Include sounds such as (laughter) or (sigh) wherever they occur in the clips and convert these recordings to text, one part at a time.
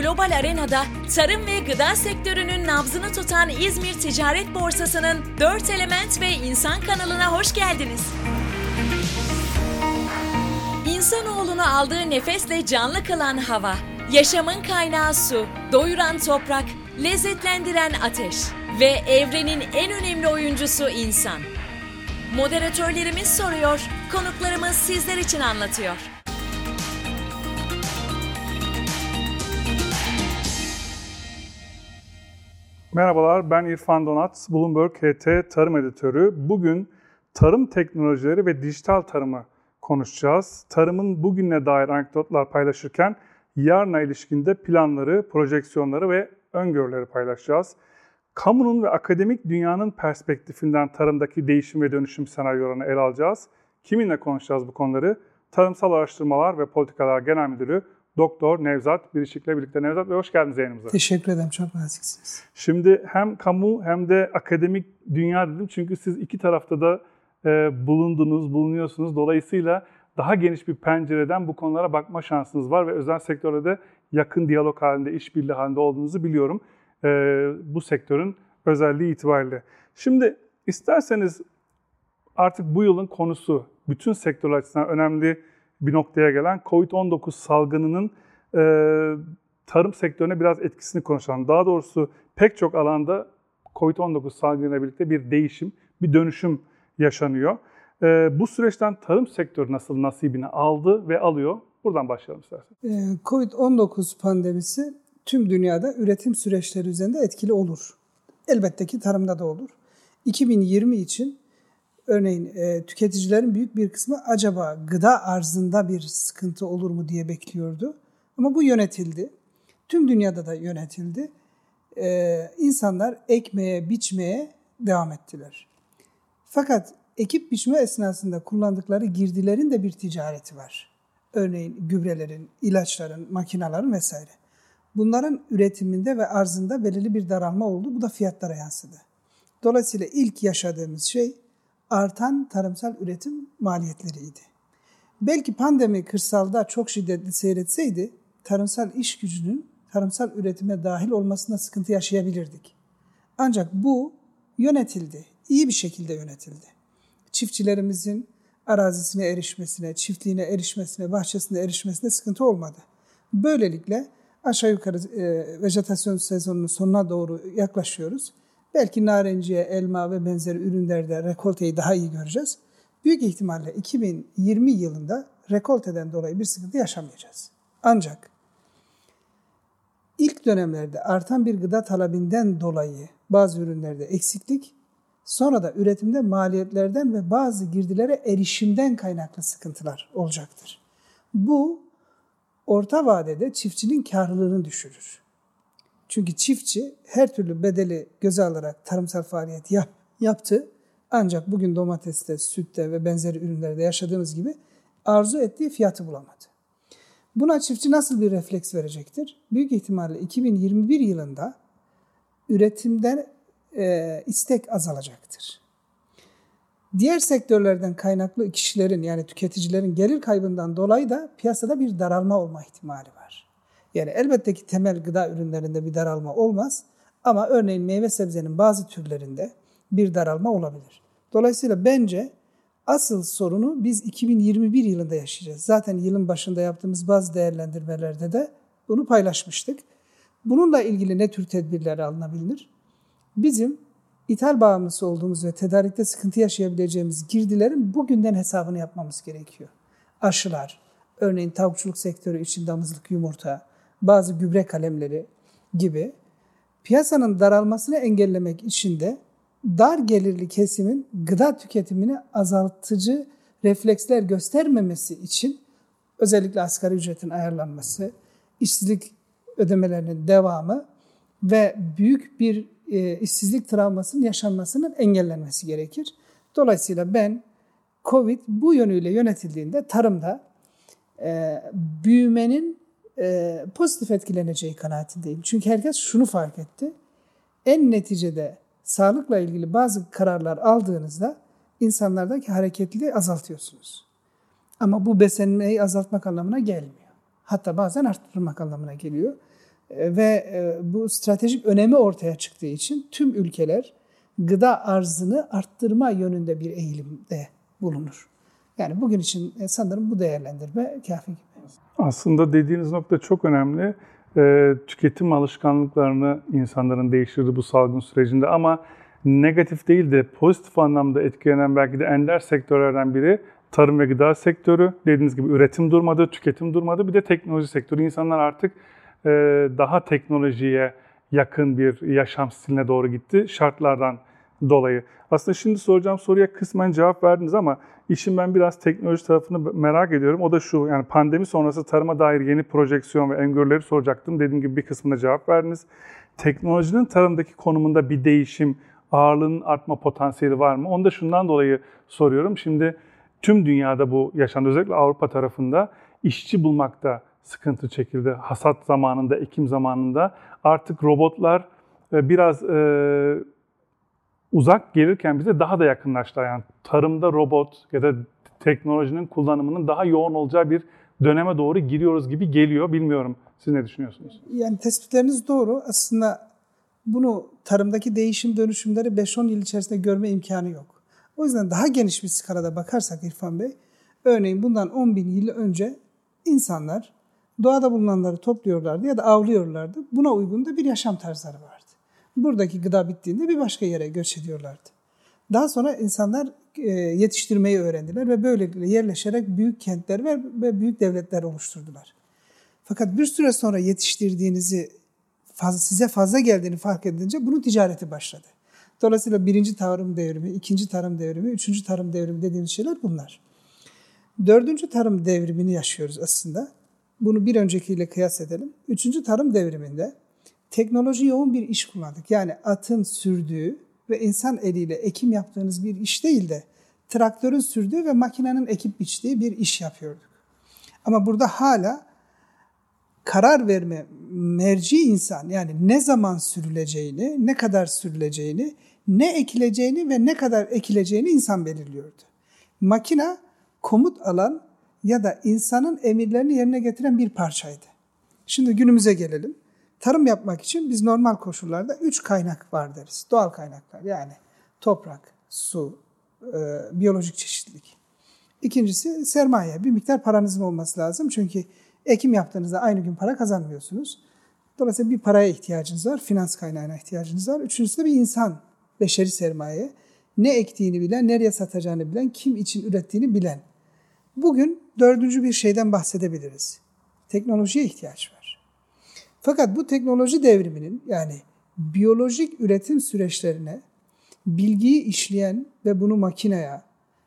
global arenada tarım ve gıda sektörünün nabzını tutan İzmir Ticaret Borsası'nın 4 element ve insan kanalına hoş geldiniz. İnsanoğlunu aldığı nefesle canlı kılan hava, yaşamın kaynağı su, doyuran toprak, lezzetlendiren ateş ve evrenin en önemli oyuncusu insan. Moderatörlerimiz soruyor, konuklarımız sizler için anlatıyor. Merhabalar, ben İrfan Donat, Bloomberg HT Tarım Editörü. Bugün tarım teknolojileri ve dijital tarımı konuşacağız. Tarımın bugüne dair anekdotlar paylaşırken yarına ilişkinde planları, projeksiyonları ve öngörüleri paylaşacağız. Kamunun ve akademik dünyanın perspektifinden tarımdaki değişim ve dönüşüm senaryolarını ele alacağız. Kiminle konuşacağız bu konuları? Tarımsal Araştırmalar ve Politikalar Genel Müdürü Doktor Nevzat Birişik'le birlikte. Nevzat Bey hoş geldiniz yayınımıza. Teşekkür ederim, çok naziksiniz. Şimdi hem kamu hem de akademik dünya dedim çünkü siz iki tarafta da e, bulundunuz, bulunuyorsunuz. Dolayısıyla daha geniş bir pencereden bu konulara bakma şansınız var ve özel sektörde de yakın diyalog halinde, işbirliği halinde olduğunuzu biliyorum e, bu sektörün özelliği itibariyle. Şimdi isterseniz artık bu yılın konusu bütün sektör açısından önemli bir noktaya gelen COVID-19 salgınının e, tarım sektörüne biraz etkisini konuşalım. Daha doğrusu pek çok alanda COVID-19 salgınıyla birlikte bir değişim, bir dönüşüm yaşanıyor. E, bu süreçten tarım sektörü nasıl nasibini aldı ve alıyor? Buradan başlayalım istersen. E, COVID-19 pandemisi tüm dünyada üretim süreçleri üzerinde etkili olur. Elbette ki tarımda da olur. 2020 için örneğin e, tüketicilerin büyük bir kısmı acaba gıda arzında bir sıkıntı olur mu diye bekliyordu. Ama bu yönetildi. Tüm dünyada da yönetildi. E, insanlar ekmeye, biçmeye devam ettiler. Fakat ekip biçme esnasında kullandıkları girdilerin de bir ticareti var. Örneğin gübrelerin, ilaçların, makinaların vesaire. Bunların üretiminde ve arzında belirli bir daralma oldu. Bu da fiyatlara yansıdı. Dolayısıyla ilk yaşadığımız şey artan tarımsal üretim maliyetleriydi. Belki pandemi kırsalda çok şiddetli seyretseydi tarımsal iş gücünün tarımsal üretime dahil olmasında sıkıntı yaşayabilirdik. Ancak bu yönetildi, iyi bir şekilde yönetildi. Çiftçilerimizin arazisine erişmesine, çiftliğine erişmesine, bahçesine erişmesine sıkıntı olmadı. Böylelikle aşağı yukarı e, vejetasyon sezonunun sonuna doğru yaklaşıyoruz. Belki narenciye, elma ve benzeri ürünlerde rekolteyi daha iyi göreceğiz. Büyük ihtimalle 2020 yılında rekolteden dolayı bir sıkıntı yaşamayacağız. Ancak ilk dönemlerde artan bir gıda talebinden dolayı bazı ürünlerde eksiklik, sonra da üretimde maliyetlerden ve bazı girdilere erişimden kaynaklı sıkıntılar olacaktır. Bu orta vadede çiftçinin karlılığını düşürür. Çünkü çiftçi her türlü bedeli göze alarak tarımsal faaliyet yap, yaptı. Ancak bugün domateste, sütte ve benzeri ürünlerde yaşadığımız gibi arzu ettiği fiyatı bulamadı. Buna çiftçi nasıl bir refleks verecektir? Büyük ihtimalle 2021 yılında üretimden e, istek azalacaktır. Diğer sektörlerden kaynaklı kişilerin yani tüketicilerin gelir kaybından dolayı da piyasada bir daralma olma ihtimali var. Yani elbette ki temel gıda ürünlerinde bir daralma olmaz ama örneğin meyve sebzenin bazı türlerinde bir daralma olabilir. Dolayısıyla bence asıl sorunu biz 2021 yılında yaşayacağız. Zaten yılın başında yaptığımız bazı değerlendirmelerde de bunu paylaşmıştık. Bununla ilgili ne tür tedbirler alınabilir? Bizim ithal bağımlısı olduğumuz ve tedarikte sıkıntı yaşayabileceğimiz girdilerin bugünden hesabını yapmamız gerekiyor. Aşılar, örneğin tavukçuluk sektörü için damızlık yumurta, bazı gübre kalemleri gibi piyasanın daralmasını engellemek için de dar gelirli kesimin gıda tüketimini azaltıcı refleksler göstermemesi için özellikle asgari ücretin ayarlanması, işsizlik ödemelerinin devamı ve büyük bir e, işsizlik travmasının yaşanmasının engellenmesi gerekir. Dolayısıyla ben Covid bu yönüyle yönetildiğinde tarımda e, büyümenin e, pozitif etkileneceği kanaatindeyim. Çünkü herkes şunu fark etti. En neticede sağlıkla ilgili bazı kararlar aldığınızda insanlardaki hareketliliği azaltıyorsunuz. Ama bu beslenmeyi azaltmak anlamına gelmiyor. Hatta bazen arttırmak anlamına geliyor. E, ve e, bu stratejik önemi ortaya çıktığı için tüm ülkeler gıda arzını arttırma yönünde bir eğilimde bulunur. Yani bugün için sanırım bu değerlendirme kafi gibi. Aslında dediğiniz nokta çok önemli. E, tüketim alışkanlıklarını insanların değiştirdi bu salgın sürecinde ama negatif değil de pozitif anlamda etkilenen belki de ender sektörlerden biri tarım ve gıda sektörü. Dediğiniz gibi üretim durmadı, tüketim durmadı. Bir de teknoloji sektörü. İnsanlar artık e, daha teknolojiye yakın bir yaşam stiline doğru gitti şartlardan dolayı. Aslında şimdi soracağım soruya kısmen cevap verdiniz ama işin ben biraz teknoloji tarafını merak ediyorum. O da şu, yani pandemi sonrası tarıma dair yeni projeksiyon ve öngörüleri soracaktım. Dediğim gibi bir kısmına cevap verdiniz. Teknolojinin tarımdaki konumunda bir değişim, ağırlığının artma potansiyeli var mı? Onu da şundan dolayı soruyorum. Şimdi tüm dünyada bu yaşandı. Özellikle Avrupa tarafında işçi bulmakta sıkıntı çekildi. Hasat zamanında, ekim zamanında artık robotlar e, biraz e, uzak gelirken bize daha da yakınlaştı. Yani tarımda robot ya da teknolojinin kullanımının daha yoğun olacağı bir döneme doğru giriyoruz gibi geliyor. Bilmiyorum siz ne düşünüyorsunuz? Yani tespitleriniz doğru. Aslında bunu tarımdaki değişim dönüşümleri 5-10 yıl içerisinde görme imkanı yok. O yüzden daha geniş bir skalada bakarsak İrfan Bey, örneğin bundan 10 bin yıl önce insanlar doğada bulunanları topluyorlardı ya da avlıyorlardı. Buna uygun da bir yaşam tarzları vardı. Buradaki gıda bittiğinde bir başka yere göç ediyorlardı. Daha sonra insanlar e, yetiştirmeyi öğrendiler ve böylelikle yerleşerek büyük kentler ve büyük devletler oluşturdular. Fakat bir süre sonra yetiştirdiğinizi fazla, size fazla geldiğini fark edince bunun ticareti başladı. Dolayısıyla birinci tarım devrimi, ikinci tarım devrimi, üçüncü tarım devrimi dediğimiz şeyler bunlar. Dördüncü tarım devrimini yaşıyoruz aslında. Bunu bir öncekiyle kıyas edelim. Üçüncü tarım devriminde teknoloji yoğun bir iş kullandık. Yani atın sürdüğü ve insan eliyle ekim yaptığınız bir iş değil de traktörün sürdüğü ve makinenin ekip biçtiği bir iş yapıyorduk. Ama burada hala karar verme merci insan yani ne zaman sürüleceğini, ne kadar sürüleceğini, ne ekileceğini ve ne kadar ekileceğini insan belirliyordu. Makina komut alan ya da insanın emirlerini yerine getiren bir parçaydı. Şimdi günümüze gelelim. Tarım yapmak için biz normal koşullarda üç kaynak var deriz. Doğal kaynaklar yani toprak, su, e, biyolojik çeşitlilik. İkincisi sermaye. Bir miktar paranızın olması lazım. Çünkü ekim yaptığınızda aynı gün para kazanmıyorsunuz. Dolayısıyla bir paraya ihtiyacınız var, finans kaynağına ihtiyacınız var. Üçüncüsü de bir insan, beşeri sermaye. Ne ektiğini bilen, nereye satacağını bilen, kim için ürettiğini bilen. Bugün dördüncü bir şeyden bahsedebiliriz. Teknolojiye ihtiyaç var. Fakat bu teknoloji devriminin yani biyolojik üretim süreçlerine bilgiyi işleyen ve bunu makineye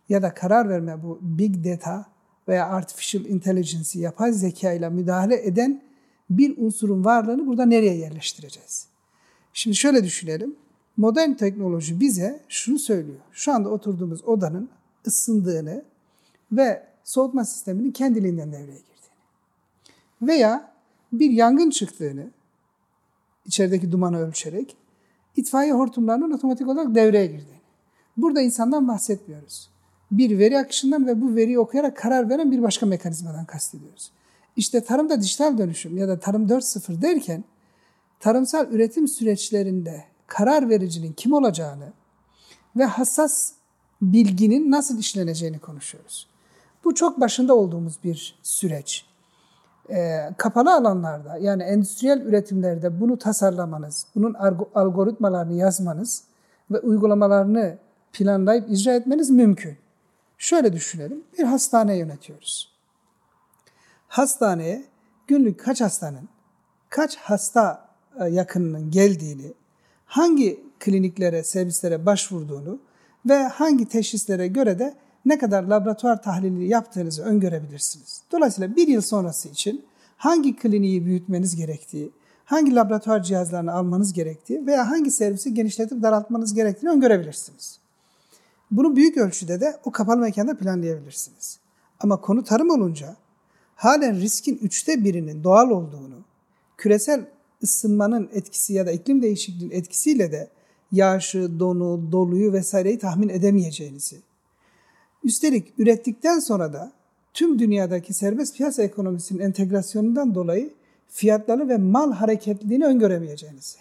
ya da karar verme bu big data veya artificial intelligence yapay zeka ile müdahale eden bir unsurun varlığını burada nereye yerleştireceğiz? Şimdi şöyle düşünelim. Modern teknoloji bize şunu söylüyor. Şu anda oturduğumuz odanın ısındığını ve soğutma sisteminin kendiliğinden devreye girdiğini. Veya bir yangın çıktığını içerideki dumanı ölçerek itfaiye hortumlarının otomatik olarak devreye girdiğini. Burada insandan bahsetmiyoruz. Bir veri akışından ve bu veriyi okuyarak karar veren bir başka mekanizmadan kastediyoruz. İşte tarımda dijital dönüşüm ya da tarım 4.0 derken tarımsal üretim süreçlerinde karar vericinin kim olacağını ve hassas bilginin nasıl işleneceğini konuşuyoruz. Bu çok başında olduğumuz bir süreç e, kapalı alanlarda yani endüstriyel üretimlerde bunu tasarlamanız, bunun algoritmalarını yazmanız ve uygulamalarını planlayıp icra etmeniz mümkün. Şöyle düşünelim, bir hastane yönetiyoruz. Hastaneye günlük kaç hastanın, kaç hasta e, yakınının geldiğini, hangi kliniklere, servislere başvurduğunu ve hangi teşhislere göre de ne kadar laboratuvar tahlili yaptığınızı öngörebilirsiniz. Dolayısıyla bir yıl sonrası için hangi kliniği büyütmeniz gerektiği, hangi laboratuvar cihazlarını almanız gerektiği veya hangi servisi genişletip daraltmanız gerektiğini öngörebilirsiniz. Bunu büyük ölçüde de o kapalı mekanda planlayabilirsiniz. Ama konu tarım olunca halen riskin üçte birinin doğal olduğunu, küresel ısınmanın etkisi ya da iklim değişikliğinin etkisiyle de yağışı, donu, doluyu vesaireyi tahmin edemeyeceğinizi, Üstelik ürettikten sonra da tüm dünyadaki serbest piyasa ekonomisinin entegrasyonundan dolayı fiyatları ve mal hareketliliğini öngöremeyeceğinizi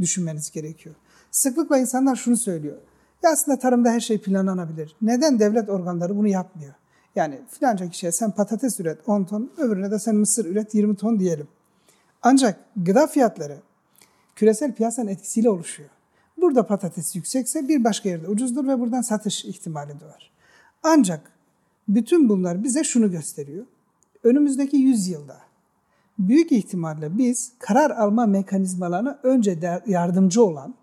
düşünmeniz gerekiyor. Sıklıkla insanlar şunu söylüyor. Ya aslında tarımda her şey planlanabilir. Neden devlet organları bunu yapmıyor? Yani filanca kişiye sen patates üret 10 ton, öbürüne de sen mısır üret 20 ton diyelim. Ancak gıda fiyatları küresel piyasanın etkisiyle oluşuyor. Burada patates yüksekse bir başka yerde ucuzdur ve buradan satış ihtimali doğar. Ancak bütün bunlar bize şunu gösteriyor. Önümüzdeki 100 yılda büyük ihtimalle biz karar alma mekanizmalarına önce yardımcı olan,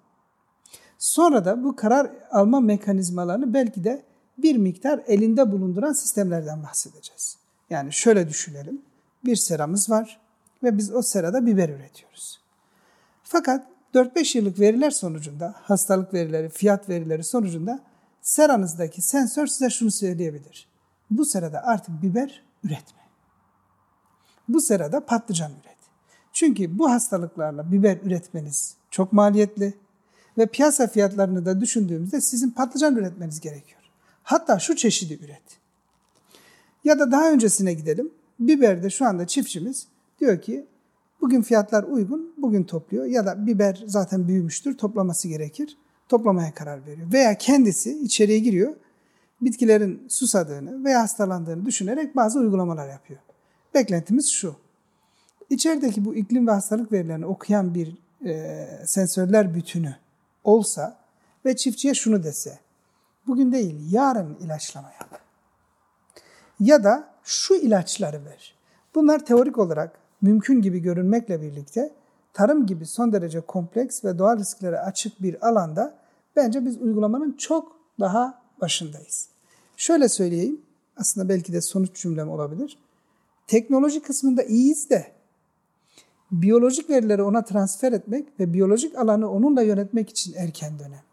sonra da bu karar alma mekanizmalarını belki de bir miktar elinde bulunduran sistemlerden bahsedeceğiz. Yani şöyle düşünelim. Bir seramız var ve biz o serada biber üretiyoruz. Fakat 4-5 yıllık veriler sonucunda, hastalık verileri, fiyat verileri sonucunda seranızdaki sensör size şunu söyleyebilir. Bu serada artık biber üretme. Bu serada patlıcan üret. Çünkü bu hastalıklarla biber üretmeniz çok maliyetli ve piyasa fiyatlarını da düşündüğümüzde sizin patlıcan üretmeniz gerekiyor. Hatta şu çeşidi üret. Ya da daha öncesine gidelim. Biberde şu anda çiftçimiz diyor ki bugün fiyatlar uygun, bugün topluyor ya da biber zaten büyümüştür, toplaması gerekir. Toplamaya karar veriyor. Veya kendisi içeriye giriyor, bitkilerin susadığını veya hastalandığını düşünerek bazı uygulamalar yapıyor. Beklentimiz şu. İçerideki bu iklim ve hastalık verilerini okuyan bir e, sensörler bütünü olsa ve çiftçiye şunu dese, bugün değil yarın ilaçlama yap. Ya da şu ilaçları ver. Bunlar teorik olarak mümkün gibi görünmekle birlikte tarım gibi son derece kompleks ve doğal risklere açık bir alanda bence biz uygulamanın çok daha başındayız. Şöyle söyleyeyim, aslında belki de sonuç cümlem olabilir. Teknoloji kısmında iyiyiz de biyolojik verileri ona transfer etmek ve biyolojik alanı onunla yönetmek için erken dönem.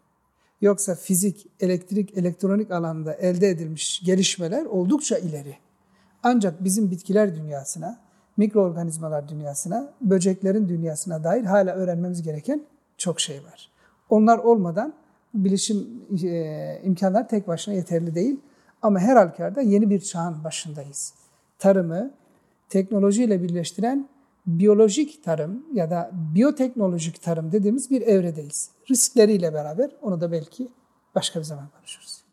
Yoksa fizik, elektrik, elektronik alanda elde edilmiş gelişmeler oldukça ileri. Ancak bizim bitkiler dünyasına, mikroorganizmalar dünyasına, böceklerin dünyasına dair hala öğrenmemiz gereken çok şey var. Onlar olmadan bilişim e, tek başına yeterli değil. Ama her halükarda yeni bir çağın başındayız. Tarımı teknolojiyle birleştiren biyolojik tarım ya da biyoteknolojik tarım dediğimiz bir evredeyiz. Riskleriyle beraber onu da belki başka bir zaman konuşuruz.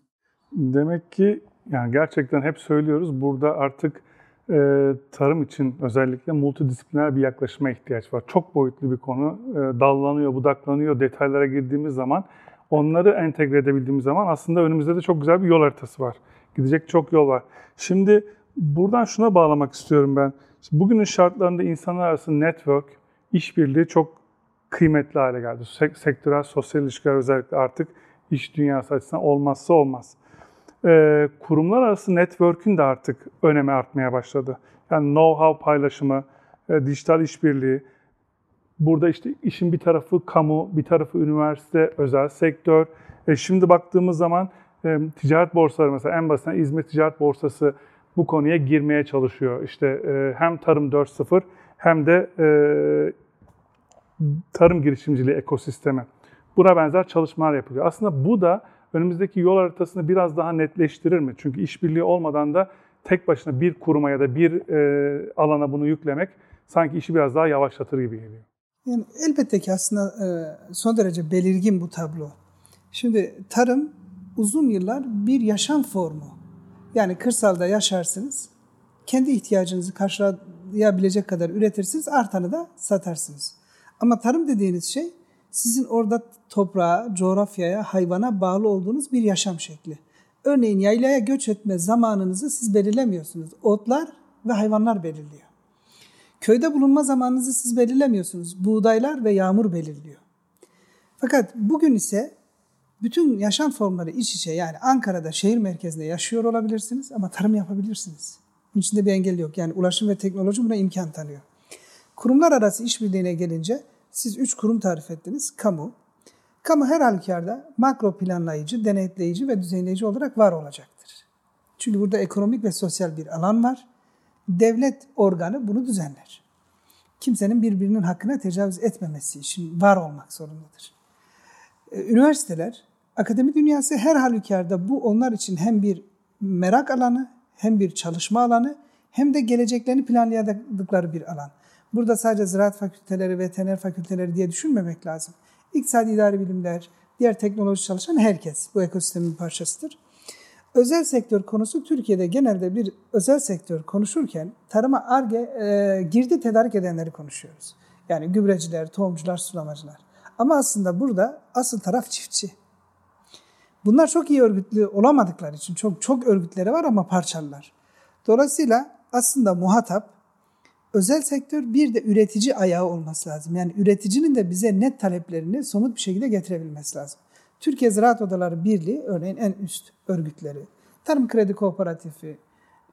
Demek ki yani gerçekten hep söylüyoruz burada artık e, tarım için özellikle multidisipliner bir yaklaşıma ihtiyaç var. Çok boyutlu bir konu. E, dallanıyor, budaklanıyor. Detaylara girdiğimiz zaman onları entegre edebildiğimiz zaman aslında önümüzde de çok güzel bir yol haritası var. Gidecek çok yol var. Şimdi buradan şuna bağlamak istiyorum ben. Bugünün şartlarında insanlar arasında network, işbirliği çok kıymetli hale geldi. Sektörel sosyal ilişkiler özellikle artık iş dünyası açısından olmazsa olmaz. Ee, kurumlar arası network'ün de artık önemi artmaya başladı. Yani know-how paylaşımı, e, dijital işbirliği, burada işte işin bir tarafı kamu, bir tarafı üniversite, özel sektör. E, şimdi baktığımız zaman e, ticaret borsaları mesela en basitinden İzmir Ticaret Borsası bu konuya girmeye çalışıyor. İşte e, hem Tarım 4.0 hem de e, tarım girişimciliği ekosistemi. Buna benzer çalışmalar yapılıyor. Aslında bu da önümüzdeki yol haritasını biraz daha netleştirir mi? Çünkü işbirliği olmadan da tek başına bir kuruma ya da bir e, alana bunu yüklemek sanki işi biraz daha yavaşlatır gibi geliyor. Yani elbette ki aslında e, son derece belirgin bu tablo. Şimdi tarım uzun yıllar bir yaşam formu. Yani kırsalda yaşarsınız, kendi ihtiyacınızı karşılayabilecek kadar üretirsiniz, artanı da satarsınız. Ama tarım dediğiniz şey sizin orada toprağa, coğrafyaya, hayvana bağlı olduğunuz bir yaşam şekli. Örneğin yaylaya göç etme zamanınızı siz belirlemiyorsunuz. Otlar ve hayvanlar belirliyor. Köyde bulunma zamanınızı siz belirlemiyorsunuz. Buğdaylar ve yağmur belirliyor. Fakat bugün ise bütün yaşam formları iç içe yani Ankara'da şehir merkezinde yaşıyor olabilirsiniz ama tarım yapabilirsiniz. Bunun içinde bir engel yok. Yani ulaşım ve teknoloji buna imkan tanıyor. Kurumlar arası işbirliğine gelince siz üç kurum tarif ettiniz. Kamu. Kamu her halükarda makro planlayıcı, denetleyici ve düzenleyici olarak var olacaktır. Çünkü burada ekonomik ve sosyal bir alan var. Devlet organı bunu düzenler. Kimsenin birbirinin hakkına tecavüz etmemesi için var olmak zorundadır. Ee, üniversiteler Akademi dünyası her halükarda bu onlar için hem bir merak alanı, hem bir çalışma alanı, hem de geleceklerini planlayadıkları bir alan. Burada sadece ziraat fakülteleri, veteriner fakülteleri diye düşünmemek lazım. İktisadi idari bilimler, diğer teknoloji çalışan herkes bu ekosistemin parçasıdır. Özel sektör konusu Türkiye'de genelde bir özel sektör konuşurken tarıma arge e, girdi tedarik edenleri konuşuyoruz. Yani gübreciler, tohumcular, sulamacılar. Ama aslında burada asıl taraf çiftçi. Bunlar çok iyi örgütlü olamadıkları için çok çok örgütleri var ama parçalılar. Dolayısıyla aslında muhatap özel sektör bir de üretici ayağı olması lazım. Yani üreticinin de bize net taleplerini somut bir şekilde getirebilmesi lazım. Türkiye Ziraat Odaları Birliği örneğin en üst örgütleri. Tarım Kredi Kooperatifi,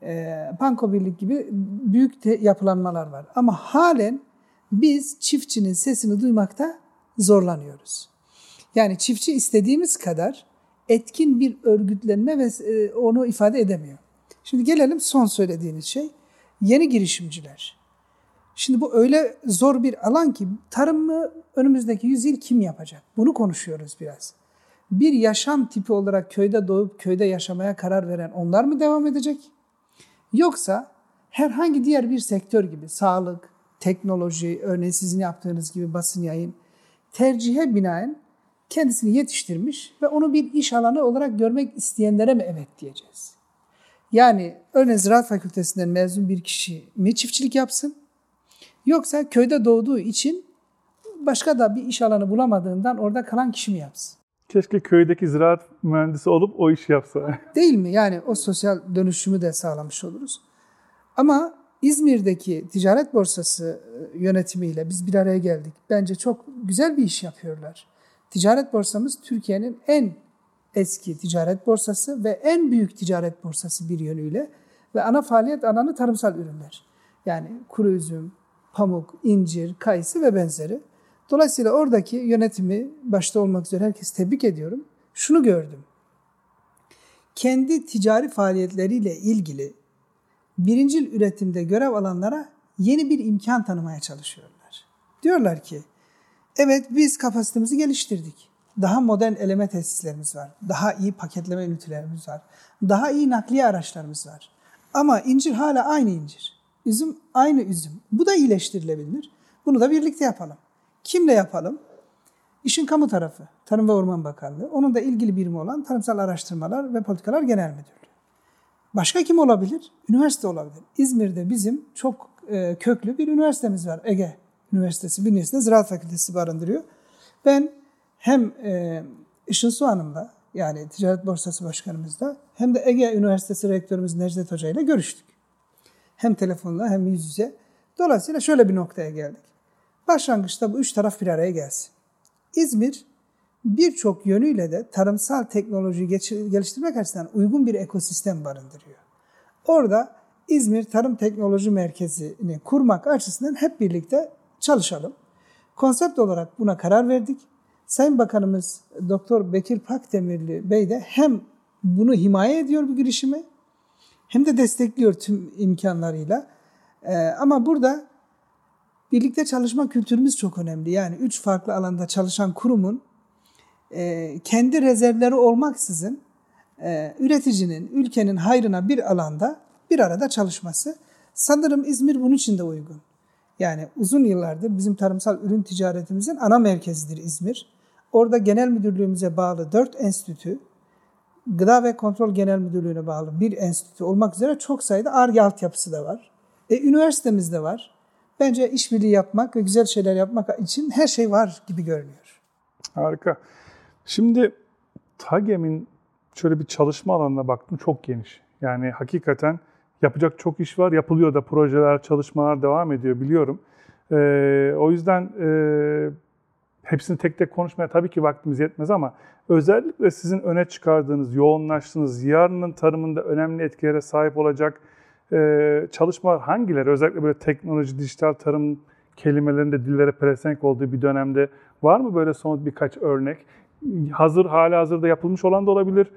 e, Banko Birlik gibi büyük yapılanmalar var. Ama halen biz çiftçinin sesini duymakta zorlanıyoruz. Yani çiftçi istediğimiz kadar etkin bir örgütlenme ve e, onu ifade edemiyor. Şimdi gelelim son söylediğiniz şey yeni girişimciler. Şimdi bu öyle zor bir alan ki tarımı önümüzdeki yüzyıl kim yapacak? Bunu konuşuyoruz biraz. Bir yaşam tipi olarak köyde doğup köyde yaşamaya karar veren onlar mı devam edecek? Yoksa herhangi diğer bir sektör gibi sağlık, teknoloji, örneğin sizin yaptığınız gibi basın yayın tercihe binaen kendisini yetiştirmiş ve onu bir iş alanı olarak görmek isteyenlere mi evet diyeceğiz? Yani örneğin Ziraat Fakültesinden mezun bir kişi mi çiftçilik yapsın? Yoksa köyde doğduğu için başka da bir iş alanı bulamadığından orada kalan kişi mi yapsın? Keşke köydeki ziraat mühendisi olup o işi yapsa. (laughs) Değil mi? Yani o sosyal dönüşümü de sağlamış oluruz. Ama İzmir'deki ticaret borsası e, yönetimiyle biz bir araya geldik. Bence çok güzel bir iş yapıyorlar. Ticaret borsamız Türkiye'nin en eski ticaret borsası ve en büyük ticaret borsası bir yönüyle ve ana faaliyet alanı tarımsal ürünler. Yani kuru üzüm, pamuk, incir, kayısı ve benzeri. Dolayısıyla oradaki yönetimi başta olmak üzere herkes tebrik ediyorum. Şunu gördüm. Kendi ticari faaliyetleriyle ilgili birincil üretimde görev alanlara yeni bir imkan tanımaya çalışıyorlar. Diyorlar ki, evet biz kapasitemizi geliştirdik. Daha modern eleme tesislerimiz var. Daha iyi paketleme ünitelerimiz var. Daha iyi nakliye araçlarımız var. Ama incir hala aynı incir. Üzüm aynı üzüm. Bu da iyileştirilebilir. Bunu da birlikte yapalım. Kimle yapalım? İşin kamu tarafı, Tarım ve Orman Bakanlığı. Onun da ilgili birimi olan Tarımsal Araştırmalar ve Politikalar Genel Müdürlüğü. Başka kim olabilir? Üniversite olabilir. İzmir'de bizim çok e, köklü bir üniversitemiz var. Ege Üniversitesi bünyesinde Ziraat Fakültesi barındırıyor. Ben hem e, Işın Su Hanım'la yani Ticaret Borsası Başkanımızla hem de Ege Üniversitesi Rektörümüz Necdet Hoca ile görüştük. Hem telefonla hem yüz yüze. Dolayısıyla şöyle bir noktaya geldik. Başlangıçta bu üç taraf bir araya gelsin. İzmir birçok yönüyle de tarımsal teknoloji geliştirmek açısından uygun bir ekosistem barındırıyor. Orada İzmir Tarım Teknoloji Merkezi'ni kurmak açısından hep birlikte çalışalım. Konsept olarak buna karar verdik. Sayın Bakanımız Doktor Bekir Pakdemirli Bey de hem bunu himaye ediyor bu girişimi hem de destekliyor tüm imkanlarıyla. Ee, ama burada birlikte çalışma kültürümüz çok önemli. Yani üç farklı alanda çalışan kurumun e, kendi rezervleri olmaksızın e, üreticinin, ülkenin hayrına bir alanda bir arada çalışması. Sanırım İzmir bunun için de uygun. Yani uzun yıllardır bizim tarımsal ürün ticaretimizin ana merkezidir İzmir. Orada genel müdürlüğümüze bağlı dört enstitü, Gıda ve Kontrol Genel Müdürlüğü'ne bağlı bir enstitü olmak üzere çok sayıda ARGE altyapısı da var. E, üniversitemiz de var. Bence işbirliği yapmak ve güzel şeyler yapmak için her şey var gibi görünüyor. Harika. Şimdi TAGEM'in şöyle bir çalışma alanına baktım çok geniş. Yani hakikaten yapacak çok iş var. Yapılıyor da projeler, çalışmalar devam ediyor biliyorum. Ee, o yüzden e, hepsini tek tek konuşmaya tabii ki vaktimiz yetmez ama özellikle sizin öne çıkardığınız, yoğunlaştığınız, yarının tarımında önemli etkilere sahip olacak e, çalışmalar hangileri? Özellikle böyle teknoloji, dijital tarım kelimelerinde dillere pelesenk olduğu bir dönemde var mı böyle son birkaç örnek? Hazır, hala hazırda yapılmış olan da olabilir,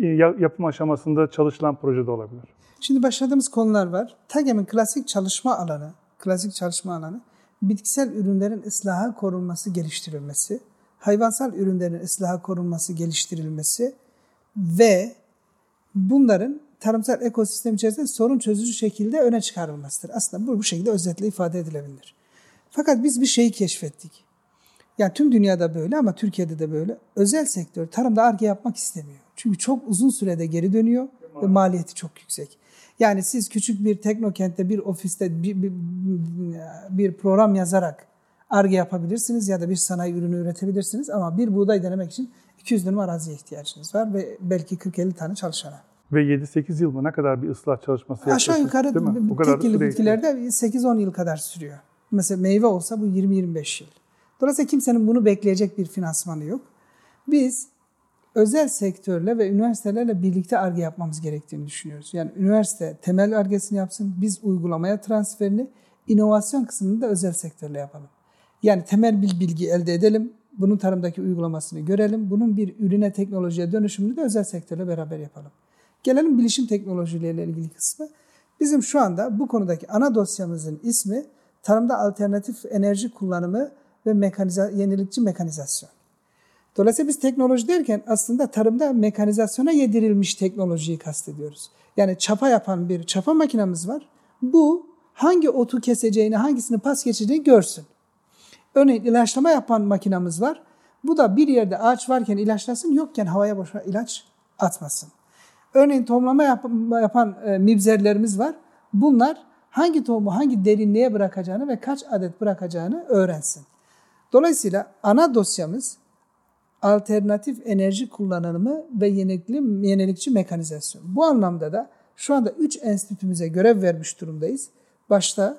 e, yapım aşamasında çalışılan proje de olabilir. Şimdi başladığımız konular var. TAGEM'in klasik çalışma alanı, klasik çalışma alanı bitkisel ürünlerin ıslahı korunması, geliştirilmesi, hayvansal ürünlerin ıslahı korunması, geliştirilmesi ve bunların tarımsal ekosistem içerisinde sorun çözücü şekilde öne çıkarılmasıdır. Aslında bu bu şekilde özetle ifade edilebilir. Fakat biz bir şeyi keşfettik. Yani tüm dünyada böyle ama Türkiye'de de böyle. Özel sektör tarımda arge yapmak istemiyor. Çünkü çok uzun sürede geri dönüyor ve maliyeti çok yüksek. Yani siz küçük bir teknokentte bir ofiste bir, bir, bir program yazarak arge yapabilirsiniz ya da bir sanayi ürünü üretebilirsiniz ama bir buğday denemek için 200 dönüm araziye ihtiyacınız var ve belki 40-50 tane çalışana. Ve 7-8 yıl mı ne kadar bir ıslah çalışması Aşağı yukarı değil mi? Bu kadar tek yıllık bitkilerde 8-10 yıl kadar sürüyor. Mesela meyve olsa bu 20-25 yıl. Dolayısıyla kimsenin bunu bekleyecek bir finansmanı yok. Biz özel sektörle ve üniversitelerle birlikte arge yapmamız gerektiğini düşünüyoruz. Yani üniversite temel argesini yapsın, biz uygulamaya transferini, inovasyon kısmını da özel sektörle yapalım. Yani temel bir bilgi elde edelim, bunun tarımdaki uygulamasını görelim, bunun bir ürüne teknolojiye dönüşümünü de özel sektörle beraber yapalım. Gelelim bilişim teknolojileriyle ilgili kısmı. Bizim şu anda bu konudaki ana dosyamızın ismi tarımda alternatif enerji kullanımı ve mekanize, yenilikçi mekanizasyon. Dolayısıyla biz teknoloji derken aslında tarımda mekanizasyona yedirilmiş teknolojiyi kastediyoruz. Yani çapa yapan bir çapa makinamız var. Bu hangi otu keseceğini, hangisini pas geçeceğini görsün. Örneğin ilaçlama yapan makinamız var. Bu da bir yerde ağaç varken ilaçlasın, yokken havaya boşa ilaç atmasın. Örneğin tohumlama yap yapan e, mibzerlerimiz var. Bunlar hangi tohumu hangi derinliğe bırakacağını ve kaç adet bırakacağını öğrensin. Dolayısıyla ana dosyamız alternatif enerji kullanımı ve yenilikli, yenilikçi mekanizasyon. Bu anlamda da şu anda 3 enstitümüze görev vermiş durumdayız. Başta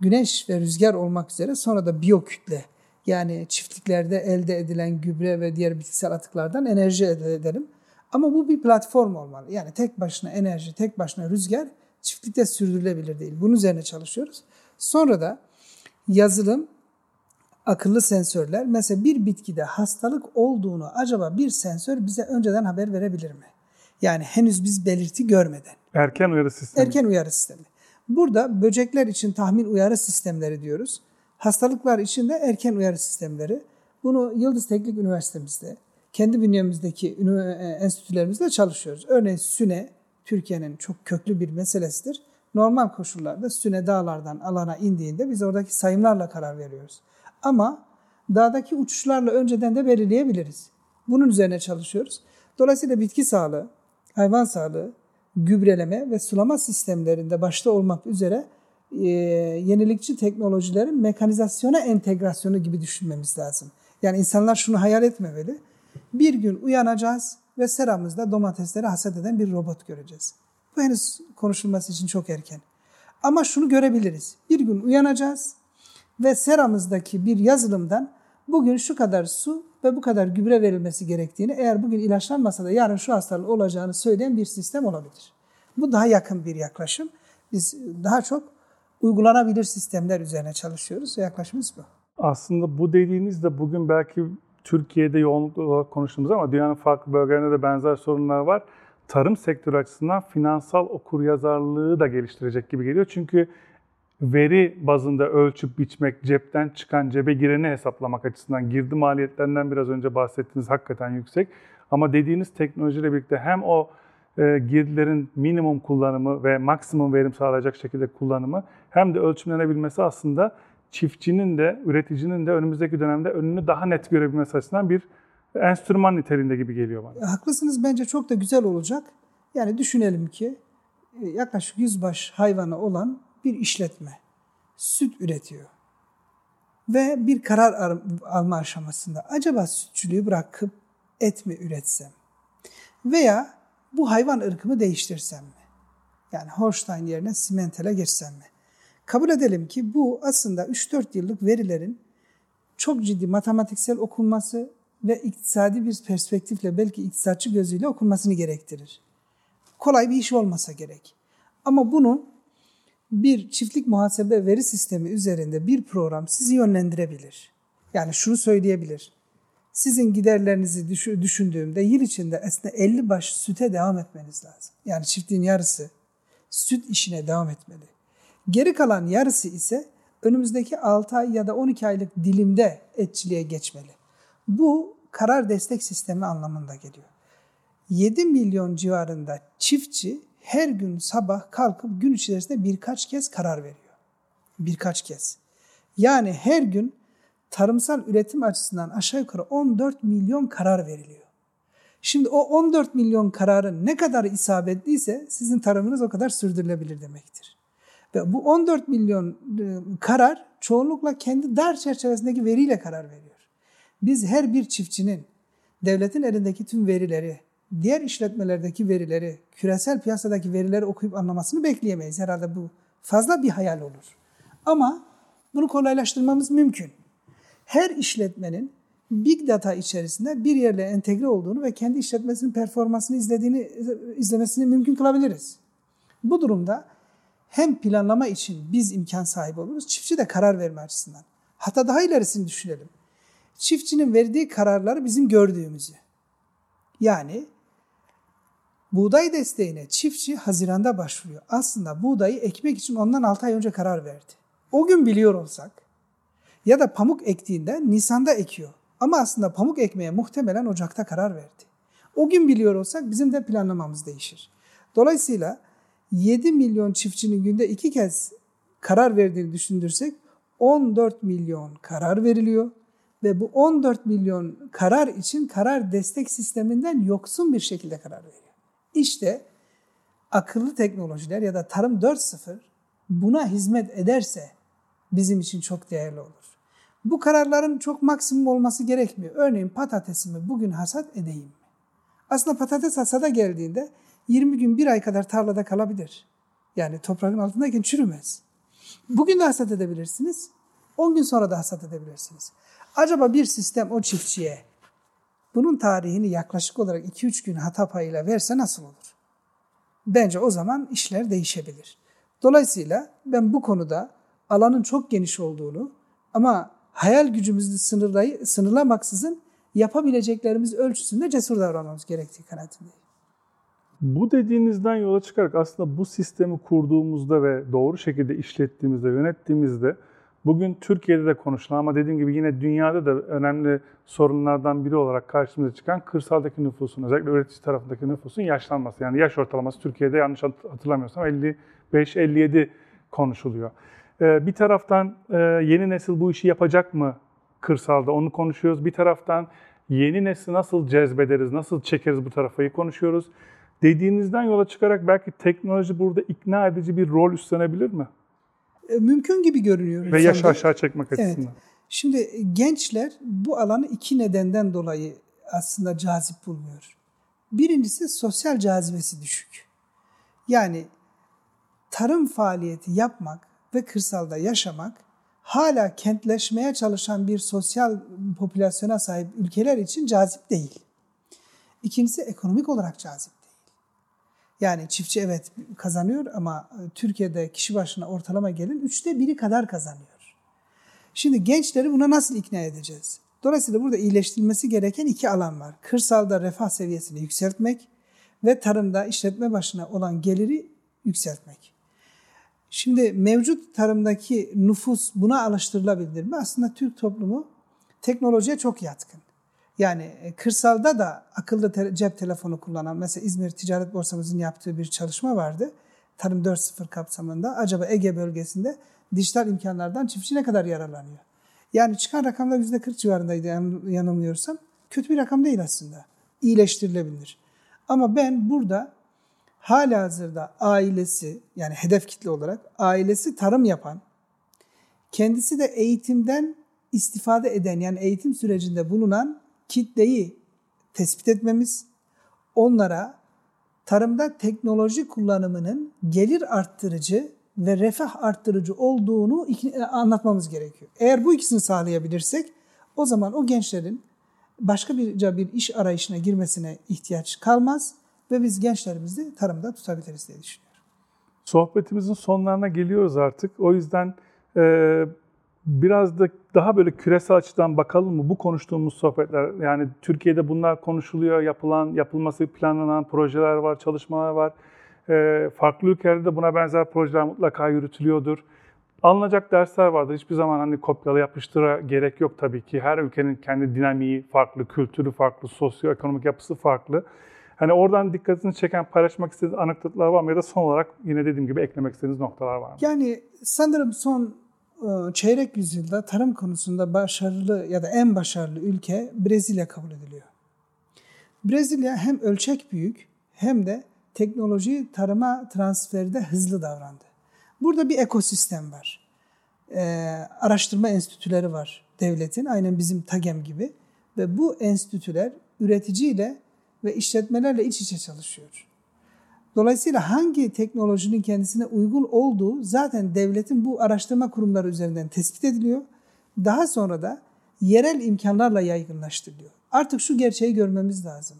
güneş ve rüzgar olmak üzere sonra da biyokütle yani çiftliklerde elde edilen gübre ve diğer bitkisel atıklardan enerji elde edelim. Ama bu bir platform olmalı. Yani tek başına enerji, tek başına rüzgar çiftlikte sürdürülebilir değil. Bunun üzerine çalışıyoruz. Sonra da yazılım, akıllı sensörler. Mesela bir bitkide hastalık olduğunu acaba bir sensör bize önceden haber verebilir mi? Yani henüz biz belirti görmeden. Erken uyarı sistemi. Erken uyarı sistemi. Burada böcekler için tahmin uyarı sistemleri diyoruz. Hastalıklar için de erken uyarı sistemleri. Bunu Yıldız Teknik Üniversitemizde, kendi bünyemizdeki e, enstitülerimizde çalışıyoruz. Örneğin Süne, Türkiye'nin çok köklü bir meselesidir. Normal koşullarda Süne dağlardan alana indiğinde biz oradaki sayımlarla karar veriyoruz. Ama dağdaki uçuşlarla önceden de belirleyebiliriz. Bunun üzerine çalışıyoruz. Dolayısıyla bitki sağlığı, hayvan sağlığı, gübreleme ve sulama sistemlerinde başta olmak üzere e, yenilikçi teknolojilerin mekanizasyona entegrasyonu gibi düşünmemiz lazım. Yani insanlar şunu hayal etmemeli. Bir gün uyanacağız ve seramızda domatesleri hasat eden bir robot göreceğiz. Bu henüz konuşulması için çok erken. Ama şunu görebiliriz. Bir gün uyanacağız ve seramızdaki bir yazılımdan bugün şu kadar su ve bu kadar gübre verilmesi gerektiğini eğer bugün ilaçlanmasa da yarın şu hastalık olacağını söyleyen bir sistem olabilir. Bu daha yakın bir yaklaşım. Biz daha çok uygulanabilir sistemler üzerine çalışıyoruz. Yaklaşımımız bu. Aslında bu dediğiniz de bugün belki Türkiye'de yoğunlukla olarak konuştuğumuz ama dünyanın farklı bölgelerinde de benzer sorunlar var. Tarım sektörü açısından finansal okuryazarlığı da geliştirecek gibi geliyor. Çünkü veri bazında ölçüp biçmek, cepten çıkan cebe gireni hesaplamak açısından girdi maliyetlerinden biraz önce bahsettiğiniz hakikaten yüksek. Ama dediğiniz teknolojiyle birlikte hem o e, girdilerin minimum kullanımı ve maksimum verim sağlayacak şekilde kullanımı hem de ölçümlenebilmesi aslında çiftçinin de üreticinin de önümüzdeki dönemde önünü daha net görebilmesi açısından bir enstrüman niteliğinde gibi geliyor bana. Haklısınız bence çok da güzel olacak. Yani düşünelim ki e, yaklaşık 100 baş hayvanı olan bir işletme süt üretiyor. Ve bir karar alma aşamasında acaba sütçülüğü bırakıp et mi üretsem? Veya bu hayvan ırkımı değiştirsem mi? Yani Holstein yerine Simmental'e geçsem mi? Kabul edelim ki bu aslında 3-4 yıllık verilerin çok ciddi matematiksel okunması ve iktisadi bir perspektifle belki iktisatçı gözüyle okunmasını gerektirir. Kolay bir iş olmasa gerek. Ama bunu bir çiftlik muhasebe veri sistemi üzerinde bir program sizi yönlendirebilir. Yani şunu söyleyebilir. Sizin giderlerinizi düşündüğümde yıl içinde aslında 50 baş süte devam etmeniz lazım. Yani çiftliğin yarısı süt işine devam etmeli. Geri kalan yarısı ise önümüzdeki 6 ay ya da 12 aylık dilimde etçiliğe geçmeli. Bu karar destek sistemi anlamında geliyor. 7 milyon civarında çiftçi her gün sabah kalkıp gün içerisinde birkaç kez karar veriyor. Birkaç kez. Yani her gün tarımsal üretim açısından aşağı yukarı 14 milyon karar veriliyor. Şimdi o 14 milyon kararın ne kadar isabetliyse sizin tarımınız o kadar sürdürülebilir demektir. Ve bu 14 milyon e, karar çoğunlukla kendi dar çerçevesindeki veriyle karar veriyor. Biz her bir çiftçinin devletin elindeki tüm verileri, diğer işletmelerdeki verileri, küresel piyasadaki verileri okuyup anlamasını bekleyemeyiz. Herhalde bu fazla bir hayal olur. Ama bunu kolaylaştırmamız mümkün. Her işletmenin big data içerisinde bir yerle entegre olduğunu ve kendi işletmesinin performansını izlediğini izlemesini mümkün kılabiliriz. Bu durumda hem planlama için biz imkan sahibi oluruz, çiftçi de karar verme açısından. Hatta daha ilerisini düşünelim. Çiftçinin verdiği kararları bizim gördüğümüzü. Yani buğday desteğine çiftçi Haziran'da başvuruyor. Aslında buğdayı ekmek için ondan 6 ay önce karar verdi. O gün biliyor olsak ya da pamuk ektiğinde Nisan'da ekiyor. Ama aslında pamuk ekmeye muhtemelen Ocak'ta karar verdi. O gün biliyor olsak bizim de planlamamız değişir. Dolayısıyla 7 milyon çiftçinin günde iki kez karar verdiğini düşündürsek 14 milyon karar veriliyor ve bu 14 milyon karar için karar destek sisteminden yoksun bir şekilde karar veriyor. İşte akıllı teknolojiler ya da tarım 4.0 buna hizmet ederse bizim için çok değerli olur. Bu kararların çok maksimum olması gerekmiyor. Örneğin patatesimi bugün hasat edeyim mi? Aslında patates hasada geldiğinde 20 gün bir ay kadar tarlada kalabilir. Yani toprağın altındayken çürümez. Bugün de hasat edebilirsiniz. 10 gün sonra da hasat edebilirsiniz. Acaba bir sistem o çiftçiye bunun tarihini yaklaşık olarak 2-3 gün hata payıyla verse nasıl olur? Bence o zaman işler değişebilir. Dolayısıyla ben bu konuda alanın çok geniş olduğunu ama hayal gücümüzü sınırlay sınırlamaksızın yapabileceklerimiz ölçüsünde cesur davranmamız gerektiği kanaatindeyim. Bu dediğinizden yola çıkarak aslında bu sistemi kurduğumuzda ve doğru şekilde işlettiğimizde, yönettiğimizde bugün Türkiye'de de konuşulan ama dediğim gibi yine dünyada da önemli sorunlardan biri olarak karşımıza çıkan kırsaldaki nüfusun, özellikle üretici tarafındaki nüfusun yaşlanması. Yani yaş ortalaması Türkiye'de yanlış hatırlamıyorsam 55-57 konuşuluyor. Ee, bir taraftan e, yeni nesil bu işi yapacak mı kırsalda onu konuşuyoruz. Bir taraftan yeni nesli nasıl cezbederiz, nasıl çekeriz bu tarafayı konuşuyoruz. Dediğinizden yola çıkarak belki teknoloji burada ikna edici bir rol üstlenebilir mi? E, mümkün gibi görünüyor. Ve yaş aşağı çekmek açısından. Evet. Şimdi gençler bu alanı iki nedenden dolayı aslında cazip bulmuyor. Birincisi sosyal cazibesi düşük. Yani tarım faaliyeti yapmak ve kırsalda yaşamak hala kentleşmeye çalışan bir sosyal popülasyona sahip ülkeler için cazip değil. İkincisi ekonomik olarak cazip. Yani çiftçi evet kazanıyor ama e, Türkiye'de kişi başına ortalama gelin üçte biri kadar kazanıyor. Şimdi gençleri buna nasıl ikna edeceğiz? Dolayısıyla burada iyileştirilmesi gereken iki alan var. Kırsalda refah seviyesini yükseltmek ve tarımda işletme başına olan geliri yükseltmek. Şimdi mevcut tarımdaki nüfus buna alıştırılabilir mi? Aslında Türk toplumu teknolojiye çok yatkın. Yani e, kırsalda da akıllı te- cep telefonu kullanan, mesela İzmir Ticaret Borsamızın yaptığı bir çalışma vardı. Tarım 4.0 kapsamında. Acaba Ege bölgesinde dijital imkanlardan çiftçi ne kadar yararlanıyor? Yani çıkan rakamlar %40 civarındaydı yanılmıyorsam. Kötü bir rakam değil aslında. İyileştirilebilir. Ama ben burada hala hazırda ailesi yani hedef kitle olarak ailesi tarım yapan, kendisi de eğitimden istifade eden yani eğitim sürecinde bulunan kitleyi tespit etmemiz, onlara tarımda teknoloji kullanımının gelir arttırıcı ve refah arttırıcı olduğunu anlatmamız gerekiyor. Eğer bu ikisini sağlayabilirsek o zaman o gençlerin başka bir, bir iş arayışına girmesine ihtiyaç kalmaz ve biz gençlerimizi tarımda tutabiliriz diye düşünüyorum. Sohbetimizin sonlarına geliyoruz artık. O yüzden e, biraz da daha böyle küresel açıdan bakalım mı? Bu konuştuğumuz sohbetler, yani Türkiye'de bunlar konuşuluyor, yapılan, yapılması planlanan projeler var, çalışmalar var. E, farklı ülkelerde de buna benzer projeler mutlaka yürütülüyordur. Alınacak dersler vardır. Hiçbir zaman hani kopyala yapıştıra gerek yok tabii ki. Her ülkenin kendi dinamiği farklı, kültürü farklı, sosyoekonomik yapısı farklı. Hani oradan dikkatinizi çeken, paylaşmak istediğiniz anekdotlar var mı? Ya da son olarak yine dediğim gibi eklemek istediğiniz noktalar var mı? Yani sanırım son çeyrek yüzyılda tarım konusunda başarılı ya da en başarılı ülke Brezilya kabul ediliyor. Brezilya hem ölçek büyük hem de teknoloji tarıma transferde hızlı davrandı. Burada bir ekosistem var. Ee, araştırma enstitüleri var devletin, aynen bizim TAGEM gibi. Ve bu enstitüler üreticiyle ve işletmelerle iç içe çalışıyor. Dolayısıyla hangi teknolojinin kendisine uygun olduğu zaten devletin bu araştırma kurumları üzerinden tespit ediliyor. Daha sonra da yerel imkanlarla yaygınlaştırılıyor. Artık şu gerçeği görmemiz lazım.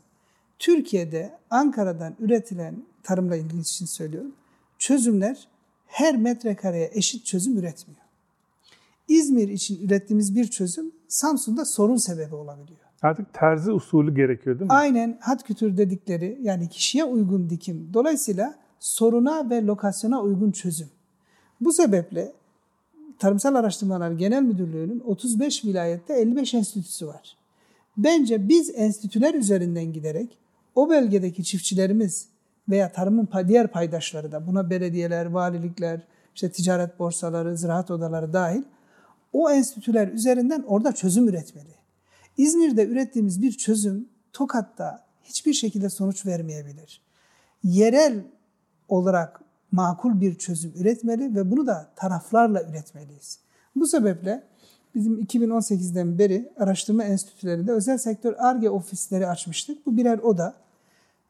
Türkiye'de Ankara'dan üretilen tarımla ilgili için söylüyorum. Çözümler her metrekareye eşit çözüm üretmiyor. İzmir için ürettiğimiz bir çözüm Samsun'da sorun sebebi olabiliyor. Artık terzi usulü gerekiyor değil mi? Aynen hat kütür dedikleri yani kişiye uygun dikim. Dolayısıyla soruna ve lokasyona uygun çözüm. Bu sebeple Tarımsal Araştırmalar Genel Müdürlüğü'nün 35 vilayette 55 enstitüsü var. Bence biz enstitüler üzerinden giderek o bölgedeki çiftçilerimiz veya tarımın diğer paydaşları da buna belediyeler, valilikler, işte ticaret borsaları, ziraat odaları dahil o enstitüler üzerinden orada çözüm üretmeli. İzmir'de ürettiğimiz bir çözüm Tokat'ta hiçbir şekilde sonuç vermeyebilir. Yerel olarak makul bir çözüm üretmeli ve bunu da taraflarla üretmeliyiz. Bu sebeple bizim 2018'den beri araştırma enstitülerinde özel sektör ARGE ofisleri açmıştık. Bu birer oda.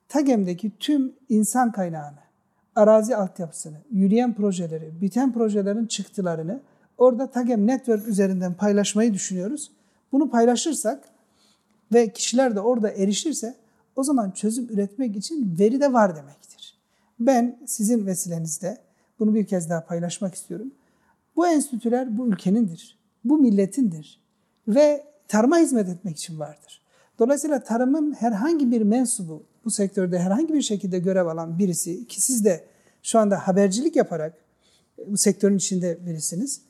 TAGEM'deki tüm insan kaynağını, arazi altyapısını, yürüyen projeleri, biten projelerin çıktılarını orada TAGEM Network üzerinden paylaşmayı düşünüyoruz. Bunu paylaşırsak ve kişiler de orada erişirse o zaman çözüm üretmek için veri de var demektir. Ben sizin vesilenizde bunu bir kez daha paylaşmak istiyorum. Bu enstitüler bu ülkenindir, bu milletindir ve tarıma hizmet etmek için vardır. Dolayısıyla tarımın herhangi bir mensubu, bu sektörde herhangi bir şekilde görev alan birisi ki siz de şu anda habercilik yaparak bu sektörün içinde birisiniz.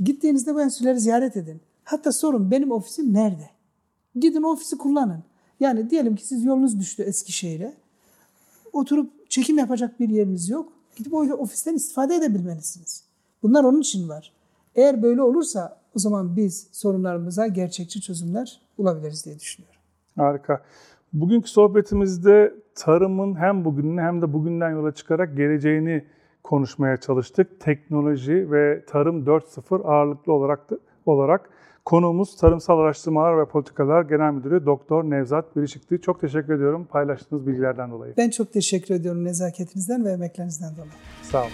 Gittiğinizde bu enstitüleri ziyaret edin. Hatta sorun benim ofisim nerede? Gidin ofisi kullanın. Yani diyelim ki siz yolunuz düştü Eskişehir'e. Oturup çekim yapacak bir yeriniz yok. Gidip o ofisten istifade edebilmelisiniz. Bunlar onun için var. Eğer böyle olursa o zaman biz sorunlarımıza gerçekçi çözümler bulabiliriz diye düşünüyorum. Harika. Bugünkü sohbetimizde tarımın hem bugününü hem de bugünden yola çıkarak geleceğini konuşmaya çalıştık. Teknoloji ve tarım 4.0 ağırlıklı olarak da, olarak konuğumuz Tarımsal Araştırmalar ve Politikalar Genel Müdürü Doktor Nevzat Birişikti. Çok teşekkür ediyorum paylaştığınız bilgilerden dolayı. Ben çok teşekkür ediyorum nezaketinizden ve emeklerinizden dolayı. Sağ olun.